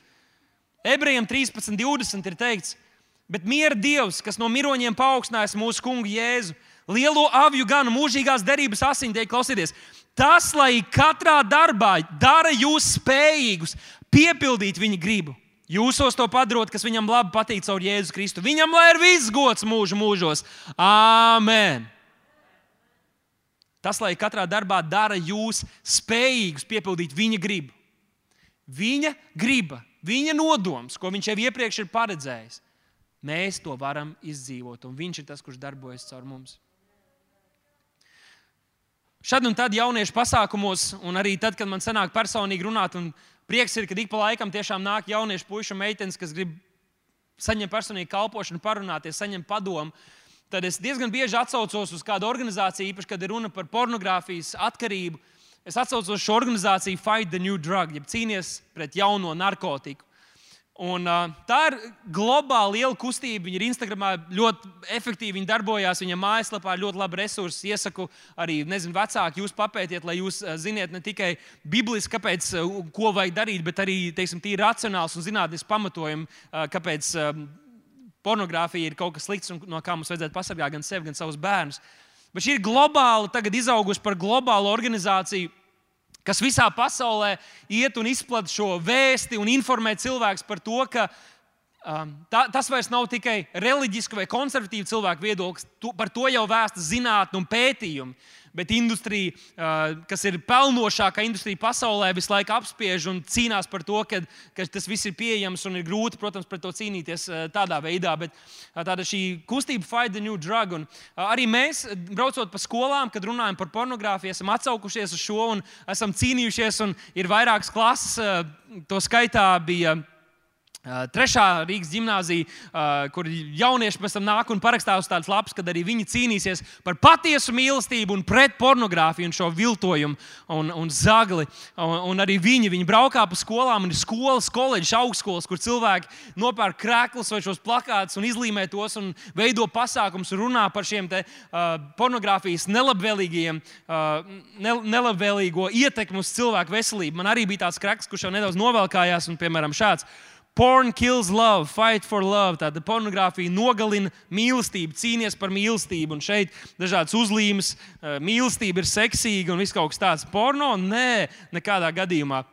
Speaker 1: Ebrejiem 13, 20 ir teikts, Bet miera Dievs, kas no miroņiem paaugstinājis mūsu kungu Jēzu, lielo aviju ganu mūžīgās derības asiņdēļ, klausieties, tas, lai katrā darbā dara jūs spējīgus piepildīt viņa gribu. Jūsos to padarot, kas viņam labi patīk caur Jēzu Kristu. Viņam lai ir viss gods mūžu mūžos. Āmen! Tas, lai katrā darbā dara jūs spējīgus piepildīt viņa gribu. Viņa griba, viņa nodoms, ko viņš jau iepriekš ir paredzējis. Mēs to varam izdzīvot, un Viņš ir tas, kurš darbojas caur mums. Šad un tad jauniešu pasākumos, un arī tad, kad man sanāk personīgi runāt, un prieks ir, ka ik pa laikam tiešām nāk jauniešu puikas un meitenes, kas grib saņemt personīgu kalpošanu, parunāties, saņemt padomu. Tad es diezgan bieži atsaucos uz kādu organizāciju, īpaši, kad ir runa par pornogrāfijas atkarību. Es atcaucos uz šo organizāciju Fight the New Drug, jeb cīnīties pret jauno narkotiku Un, uh, tā ir globāla liela kustība. Viņa ir Instagramā ļoti efektīvi viņa darbojās. Viņa mājaslapā ir ļoti labi resursi. Iesaku arī nezinu, vecāki jūs papētiet, lai jūs ziniet ne tikai bibliski, kāpēc, ko vajag darīt, bet arī teiksim, tīri racionāls un zinātnisks pamatojums, kāpēc pornogrāfija ir kaut kas slikts un no kā mums vajadzētu pasargāt gan sevi, gan savus bērnus. Bet šī ir globāla, tagad izaugusi par globālu organizāciju kas visā pasaulē iet un izplatīja šo vēsti un informē cilvēkus par to, ka um, tā, tas vairs nav tikai reliģiski vai konservatīvi cilvēku viedoklis. Tu, par to jau vēsta zinātnē un pētījumi bet industrija, kas ir pelnošākā industrija pasaulē, visu laiku apspiež un cīnās par to, ka, ka tas viss ir pieejams un ir grūti, protams, pret to cīnīties tādā veidā. Bet tāda šī kustība Fight the New Drug. Un arī mēs, braucot pa skolām, kad runājam par pornogrāfiju, esam atsaukušies uz šo un esam cīnījušies. Un ir vairākas klases, to skaitā bija Trešā Rīgas gimnāzija, kur jaunieši pēc tam nāk un parakstās uz tādas lapas, kad arī viņi cīnīsies par patiesu mīlestību un pret pornogrāfiju un šo viltojumu un, un zagli. Un, un arī viņi, viņi braukā pa skolām, un ir skolas, koledžas, augstskolas, kur cilvēki nopērk krēklus vai šos plakātus un izlīmē tos un veido pasākumus un runā par šiem te, uh, pornogrāfijas nelabvēlīgiem, uh, ne, nelabvēlīgo ietekmi uz cilvēku veselību. Man arī bija tāds krēkls, kurš jau nedaudz novelkājās, un piemēram šāds. Porn kills love, fight for love. Tāda pornogrāfija nogalina mīlestību, cīnīties par mīlestību. Un šeit dažādas uzlīmes, eh, mīlestība ir seksīga un viss kaut kas tāds. Porno nē, nekādā gadījumā.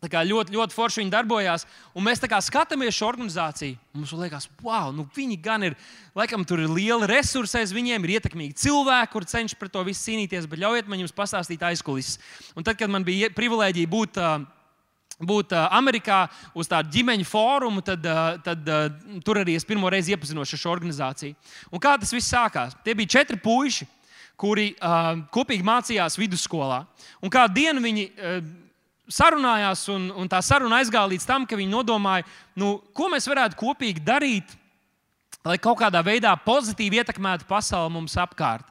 Speaker 1: Tā kā ļoti, ļoti forši viņi darbojās. Un mēs skatāmies šo organizāciju. Mums liekas, wow, nu viņi gan ir, laikam, tur ir liela resursa aiz viņiem, ir ietekmīgi cilvēki, kur cenšas pret to visu cīnīties. Bet ļaujiet man jums pastāstīt aizkulisēs. Un tad, kad man bija privilēģija būt uh, būt Amerikā uz tādu ģimeņu fórumu, tad, tad tur arī es pirmo reizi iepazinos ar šo organizāciju. Un kā tas viss sākās? Tie bija četri puiši, kuri uh, kopīgi mācījās vidusskolā. Un kādu dienu viņi uh, sarunājās, un, un tā saruna aizgāja līdz tam, ka viņi nodomāja, nu, ko mēs varētu kopīgi darīt, lai kaut kādā veidā pozitīvi ietekmētu pasauli mums apkārt.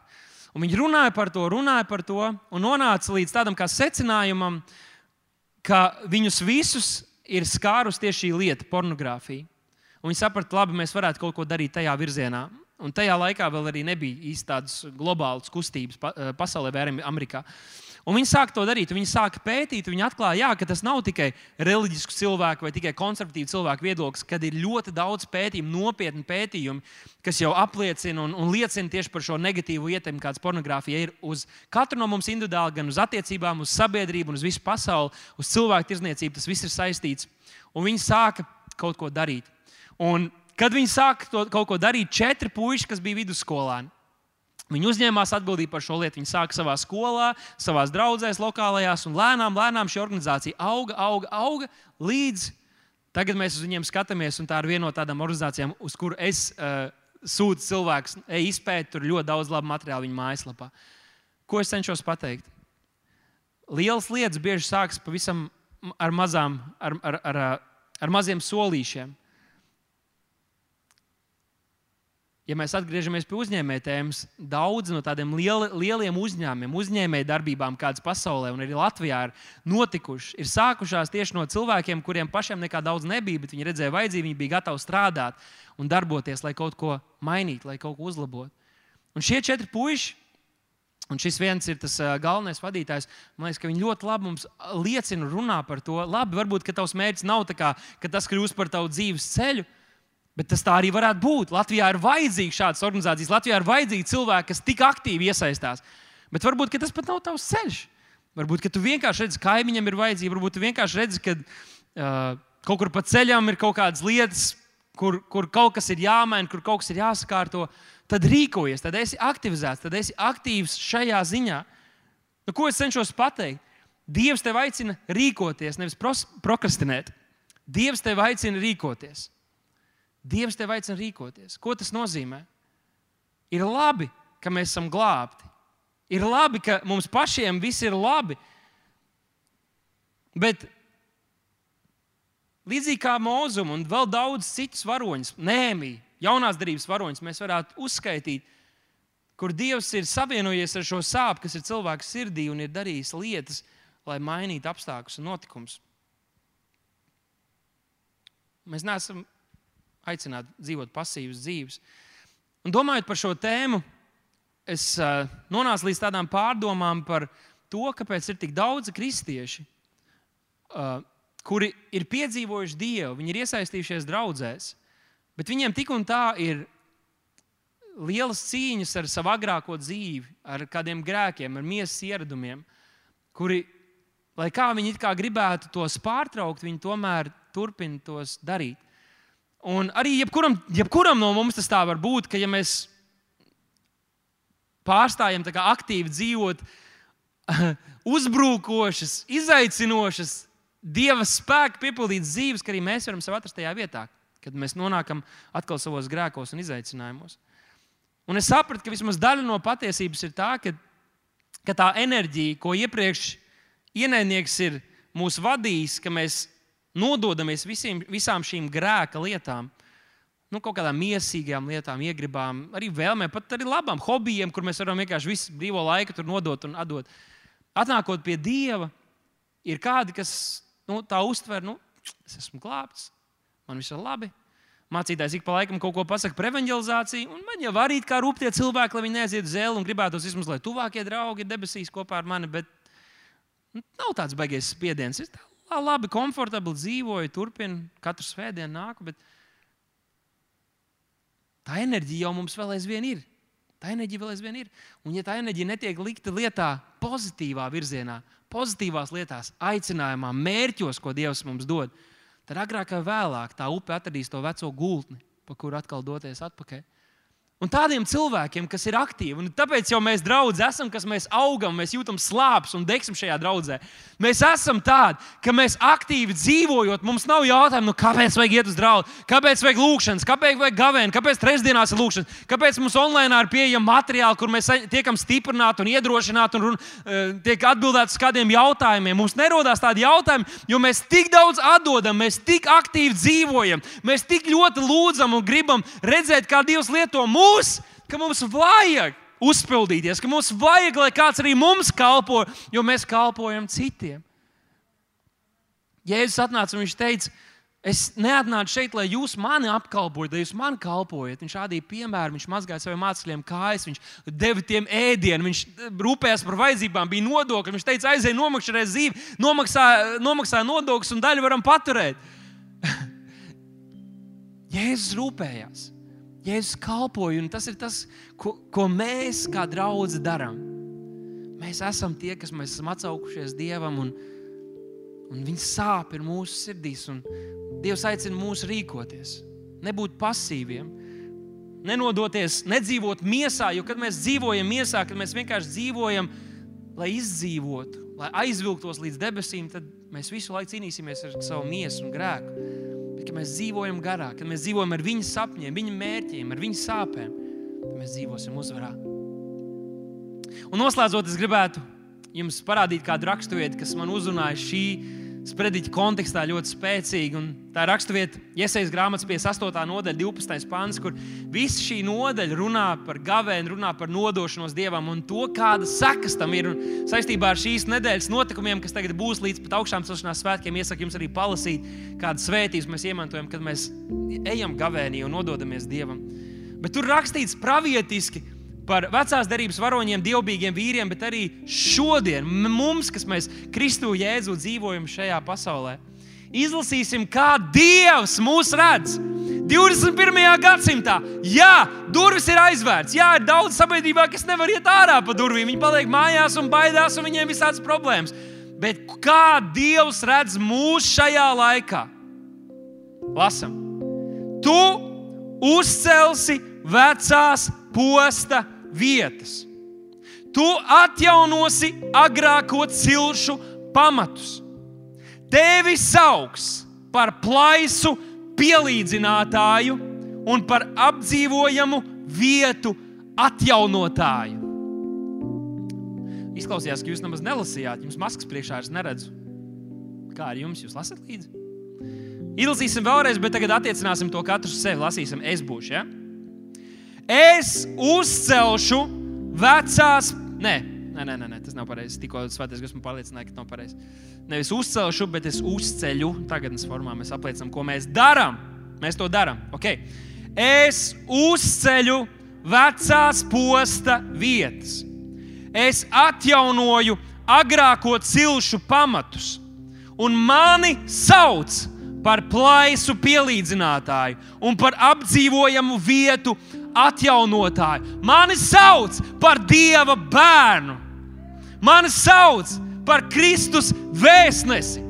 Speaker 1: Un viņi runāja par to, runāja par to, un nonāca līdz tādam kā secinājumam, uh, ka viņus visus ir skārus tieši šī lieta, pornogrāfija. Un viņi saprata, labi, mēs varētu kaut ko darīt tajā virzienā. Un tajā laikā vēl nebija īsti tādas globālas kustības pasaulē, vai arī Amerikā. Un viņi sāka to darīt, viņi sāka pētīt, viņi atklāja, jā, ka tas nav tikai reliģisku cilvēku vai tikai konservatīvu cilvēku viedoklis, kad ir ļoti daudz pētījumu, nopietni pētījumi, kas jau apliecina un, un liecina tieši par šo negatīvu ietekmi, kāds pornogrāfija ir uz katru no mums individuāli, gan uz attiecībām, uz sabiedrību, uz visu pasauli, uz cilvēku tirzniecību. Tas viss ir saistīts. Un viņi sāka kaut ko darīt. Un, kad viņi sāka to, kaut ko darīt, četri puiši, kas bija vidusskolāni, Viņi uzņēmās atbildību par šo lietu. Viņi sāka savā skolā, savā draudzēs, lokālajās, un lēnām, lēnām šī organizācija auga, auga, auga līdz tagad mēs uz viņiem skatāmies. Tā ir viena no tādām organizācijām, uz kuru es uh, sūtu cilvēkus, ej, izpētīt, tur ļoti daudz labu materiālu viņa mājaslapā. Ko es cenšos pateikt? Lielas lietas bieži sākas pavisam ar, mazām, ar, ar, ar, ar maziem solīšiem. Ja mēs atgriežamies pie uzņēmēja tēmas, daudz no tādiem lieli, lieliem uzņēmumiem, uzņēmēja darbībām, kādas pasaulē un arī Latvijā ir notikušas, ir sākušās tieši no cilvēkiem, kuriem pašiem nekā daudz nebija, bet viņi redzēja vajadzību, viņi bija gatavi strādāt un darboties, lai kaut ko mainītu, lai kaut ko uzlabotu. Un šie četri puiši, un šis viens ir tas galvenais vadītājs, man liekas, ka viņi ļoti labi mums liecina un runā par to. Labi, varbūt tavs mērķis nav kā, tas kļūst par tavu dzīves ceļu Bet tas tā arī varētu būt. Latvijā ir vajadzīga šādas organizācijas, Latvijā ir vajadzīgi cilvēki, kas tik aktīvi iesaistās. Bet varbūt tas pat nav tavs ceļš. Varbūt tu vienkārši redzi, ka kaimiņam ir vajadzīga, varbūt tu vienkārši redzi, ka uh, kaut kur pa ceļam ir kaut kādas lietas, kur, kur kaut kas ir jāmaina, kur kaut kas ir jāsakārto. Tad rīkojies, tad esi aktivizēts, tad esi aktīvs šajā ziņā. Nu, ko es cenšos pateikt? Dievs tev aicina rīkoties, nevis prokrastinēt. Dievs tev aicina rīkoties. Dievs tev aicina rīkoties. Ko tas nozīmē? Ir labi, ka mēs esam glābti. Ir labi, ka mums pašiem viss ir labi. Bet līdzīgi kā Mozus un vēl daudz citus varoņus, Nēmija, jaunās darbības varoņus, mēs varētu uzskaitīt, kur Dievs ir savienojies ar šo sāpju, kas ir cilvēka sirdī un ir darījis lietas, lai mainītu apstākļus un notikumus. Mēs neesam aicināti dzīvot pasīvas dzīves. Un domājot par šo tēmu, es uh, nonācu līdz tādām pārdomām par to, kāpēc ir tik daudzi kristieši, uh, kuri ir piedzīvojuši Dievu, viņi ir iesaistījušies draudzēs, bet viņiem tik un tā ir lielas cīņas ar savu agrāko dzīvi, ar kādiem grēkiem, ar miesas ieradumiem, kuri, lai kā viņi kā gribētu tos pārtraukt, viņi tomēr turpina tos darīt. Un arī jebkuram, jebkuram no mums tas tā var būt, ka ja mēs pārstājam aktīvi dzīvot, uzbrukošas, izaicinošas, dieva spēka piepildītas dzīves, ka arī mēs varam sev atrast tajā vietā, kad mēs nonākam atkal savos grēkos un izaicinājumos. Un es sapratu, ka vismaz daļa no patiesības ir tā, ka, ka tā enerģija, ko iepriekš ienaidnieks ir mūs vadījis, ka mēs nododamies visiem, visām šīm grēka lietām, nu, kaut kādām mīsīgām lietām, iegribām, arī vēlmēm, pat arī labām hobijiem, kur mēs varam vienkārši visu brīvo laiku tur nodot un atdot. Atnākot pie Dieva, ir kādi, kas nu, tā uztver, nu, es esmu glābts, man viss ir labi, mācītājs ik pa laikam kaut ko pasakā par evanģelizāciju, un man jau arī kā rūpīgi cilvēki, lai viņi neaiziet uz zēlu un gribētos vismaz, lai tuvākie draugi ir debesīs kopā ar mani. Bet nu, nav tāds baigais spiediens. Es tā labi, komfortabli dzīvoju, turpinu, katru svētdienu nāku. Bet tā enerģija jau mums vēl aizvien ir. Tā enerģija vēl aizvien ir. Un, ja tā enerģija netiek likta lietā pozitīvā virzienā, pozitīvās lietās, aicinājumā, mērķos, ko Dievs mums dod, tad agrāk vai vēlāk tā upe atradīs to veco gultni, pa kuru atkal doties atpakaļ. Un tādiem cilvēkiem, kas ir aktīvi, un tāpēc jau mēs draugi esam, kas mēs augam, mēs jūtam slāpes un degsim šajā draudzē. Mēs esam tādi, ka mēs aktīvi dzīvojot, mums nav jautājumu, nu, kāpēc vajag iet uz draugu, kāpēc vajag lūgšanas, kāpēc vajag gavēni, kāpēc trešdienās ir lūgšanas, kāpēc mums online ir pieejama materiāli, kur mēs tiekam stiprināti un iedrošināti un, un uh, tiek atbildēts uz kādiem jautājumiem. Mums nerodās tādi jautājumi, jo mēs tik daudz atdodam, mēs tik aktīvi dzīvojam, mēs tik ļoti lūdzam un gribam redzēt, kā Dievs lieto mūsu mūs, ka mums vajag uzpildīties, ka mums vajag, lai kāds arī mums kalpo, jo mēs kalpojam citiem. Jēzus atnāca un viņš teica, es neatnācu šeit, lai jūs mani apkalpojat, lai jūs man kalpojat. Viņš rādīja piemēru, viņš mazgāja saviem mācekļiem kājas, viņš deva tiem ēdienu, viņš rūpējās par vajadzībām, bija nodokļi. Viņš teica, aizej, nomaksā zīvi, nomaksā, nomaksā nodokļus un daļu varam paturēt. Jēzus rūpējās. Jēzus kalpoja, un tas ir tas, ko, ko mēs kā draugi darām. Mēs esam tie, kas mēs esam atsaukušies Dievam, un, un Viņa sāp ir mūsu sirdīs. Dievs aicina mūs rīkoties, nebūt pasīviem, nenodoties, nedzīvot miesā, jo kad mēs dzīvojam miesā, kad mēs vienkārši dzīvojam, lai izdzīvotu, lai aizvilktos līdz debesīm, tad mēs visu laiku cīnīsimies ar savu miesu un grēku bet kad mēs dzīvojam garā, kad mēs dzīvojam ar viņa sapņiem, viņa mērķiem, ar viņa sāpēm, tad mēs dzīvosim uzvarā. Un noslēdzot, es gribētu jums parādīt kādu raksturvietu, kas man uzrunāja šī sprediķa kontekstā ļoti spēcīga. Tā ir raksturvieta, iesaistīts grāmatas 58. nodaļa, 12. pāns, kur visa šī nodaļa runā par gavēnu, runā par nodošanos dievam un to, kādas sekas tam ir. Un saistībā ar šīs nedēļas notikumiem, kas tagad būs līdz pat augšām celšanās svētkiem, iesaku jums arī palasīt, kādas svētības mēs iemantojam, kad mēs ejam gavēnī un nododamies dievam. Bet tur rakstīts pravietiski, par vecās derības varoņiem, dievbijīgiem vīriem, bet arī šodien mums, kas mēs Kristu Jēzu dzīvojam šajā pasaulē. Izlasīsim, kā Dievs mūs redz. 21. gadsimtā, jā, durvis ir aizvērts. Jā, ir daudz sabiedrībā, kas nevar iet ārā pa durvīm. Viņi paliek mājās un baidās, un viņiem ir visādas problēmas. Bet kā Dievs redz mūs šajā laikā? Lasam, tu uzcelsi vecās posta vietas. Tu atjaunosi agrāko cilšu pamatus. Tevi sauks par plaisu pielīdzinātāju un par apdzīvojamu vietu atjaunotāju. Izklausījās, ka jūs nemaz nelasījāt, jums maskas priekšā es neredzu. Kā ar jums? Jūs lasat līdzi? Izlasīsim vēlreiz, bet tagad attiecināsim to katru sevi. Lasīsim, es būšu. Ja? Es uzcelšu vecās, ne, nē, nē, nē tas nav pareizi. Tikko svētais gars man pārliecināja, ka tas nav pareizi. Nevis uzcelšu, bet es uzceļu. Tagadnes formā mēs apliecinām, ko mēs darām. Mēs to darām. Okay. Es uzceļu vecās posta vietas. Es atjaunoju agrāko cilšu pamatus, un mani sauc par plaisu pielīdzinātāju un par apdzīvojamu vietu atjaunotāju. Mani sauc par Dieva bērnu. Mani sauc par Kristus vēstnesi.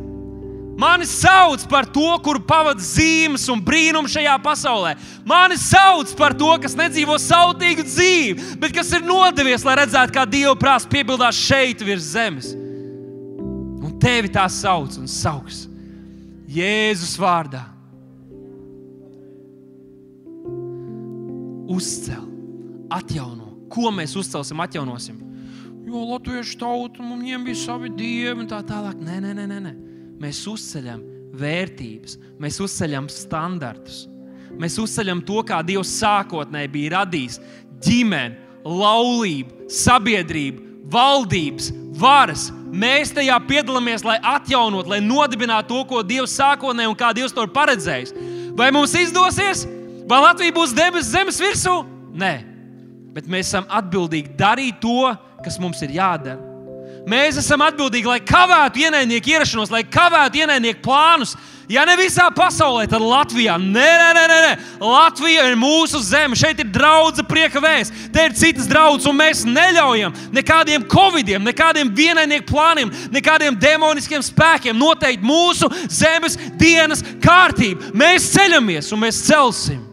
Speaker 1: Mani sauc par to, kur pavadīja zīmes un brīnumu šajā pasaulē. Mani sauc par to, kas nedzīvo sautīgu dzīvi, bet kas ir nodevies, lai redzētu, kā Dieva prāts piepildās šeit virs zemes. Un tevi tā sauc un sauks Jēzus vārdā. Uzcel, atjauno. Ko mēs uzcelsim, atjaunosim? Jo latviešu tauta mums bija savi dievi un tā tālāk. Nē, nē, nē. nē. Mēs uzceļam vērtības, mēs uzceļam standartus. Mēs uzceļam to, kā Dievs sākotnēji bija radījis ģimeni, laulību, sabiedrību, valdības, varas. Mēs tajā piedalāmies, lai atjaunotu, lai nodibinātu to, ko Dievs sākotnēji un kā Dievs to ir paredzējis. Vai mums izdosies? Vai Latvija būs debesu zemes virsū? Nē, bet mēs esam atbildīgi darīt to, kas mums ir jādara. Mēs esam atbildīgi, lai kavētu ienaidnieku ierašanos, lai kavētu ienaidnieku plānus. Ja ne visā pasaulē, tad Latvijā. Nē, nē, nē, nē. Latvija ir mūsu zeme. Šeit ir draudzene, prieka vēsts. Te ir citas draudzes, un mēs neļaujam nekādiem covidiem, nekādiem vienaidnieku plāniem, nekādiem demoniskiem spēkiem noteikt mūsu zemes dienas kārtību. Mēs ceļamies un mēs celsim.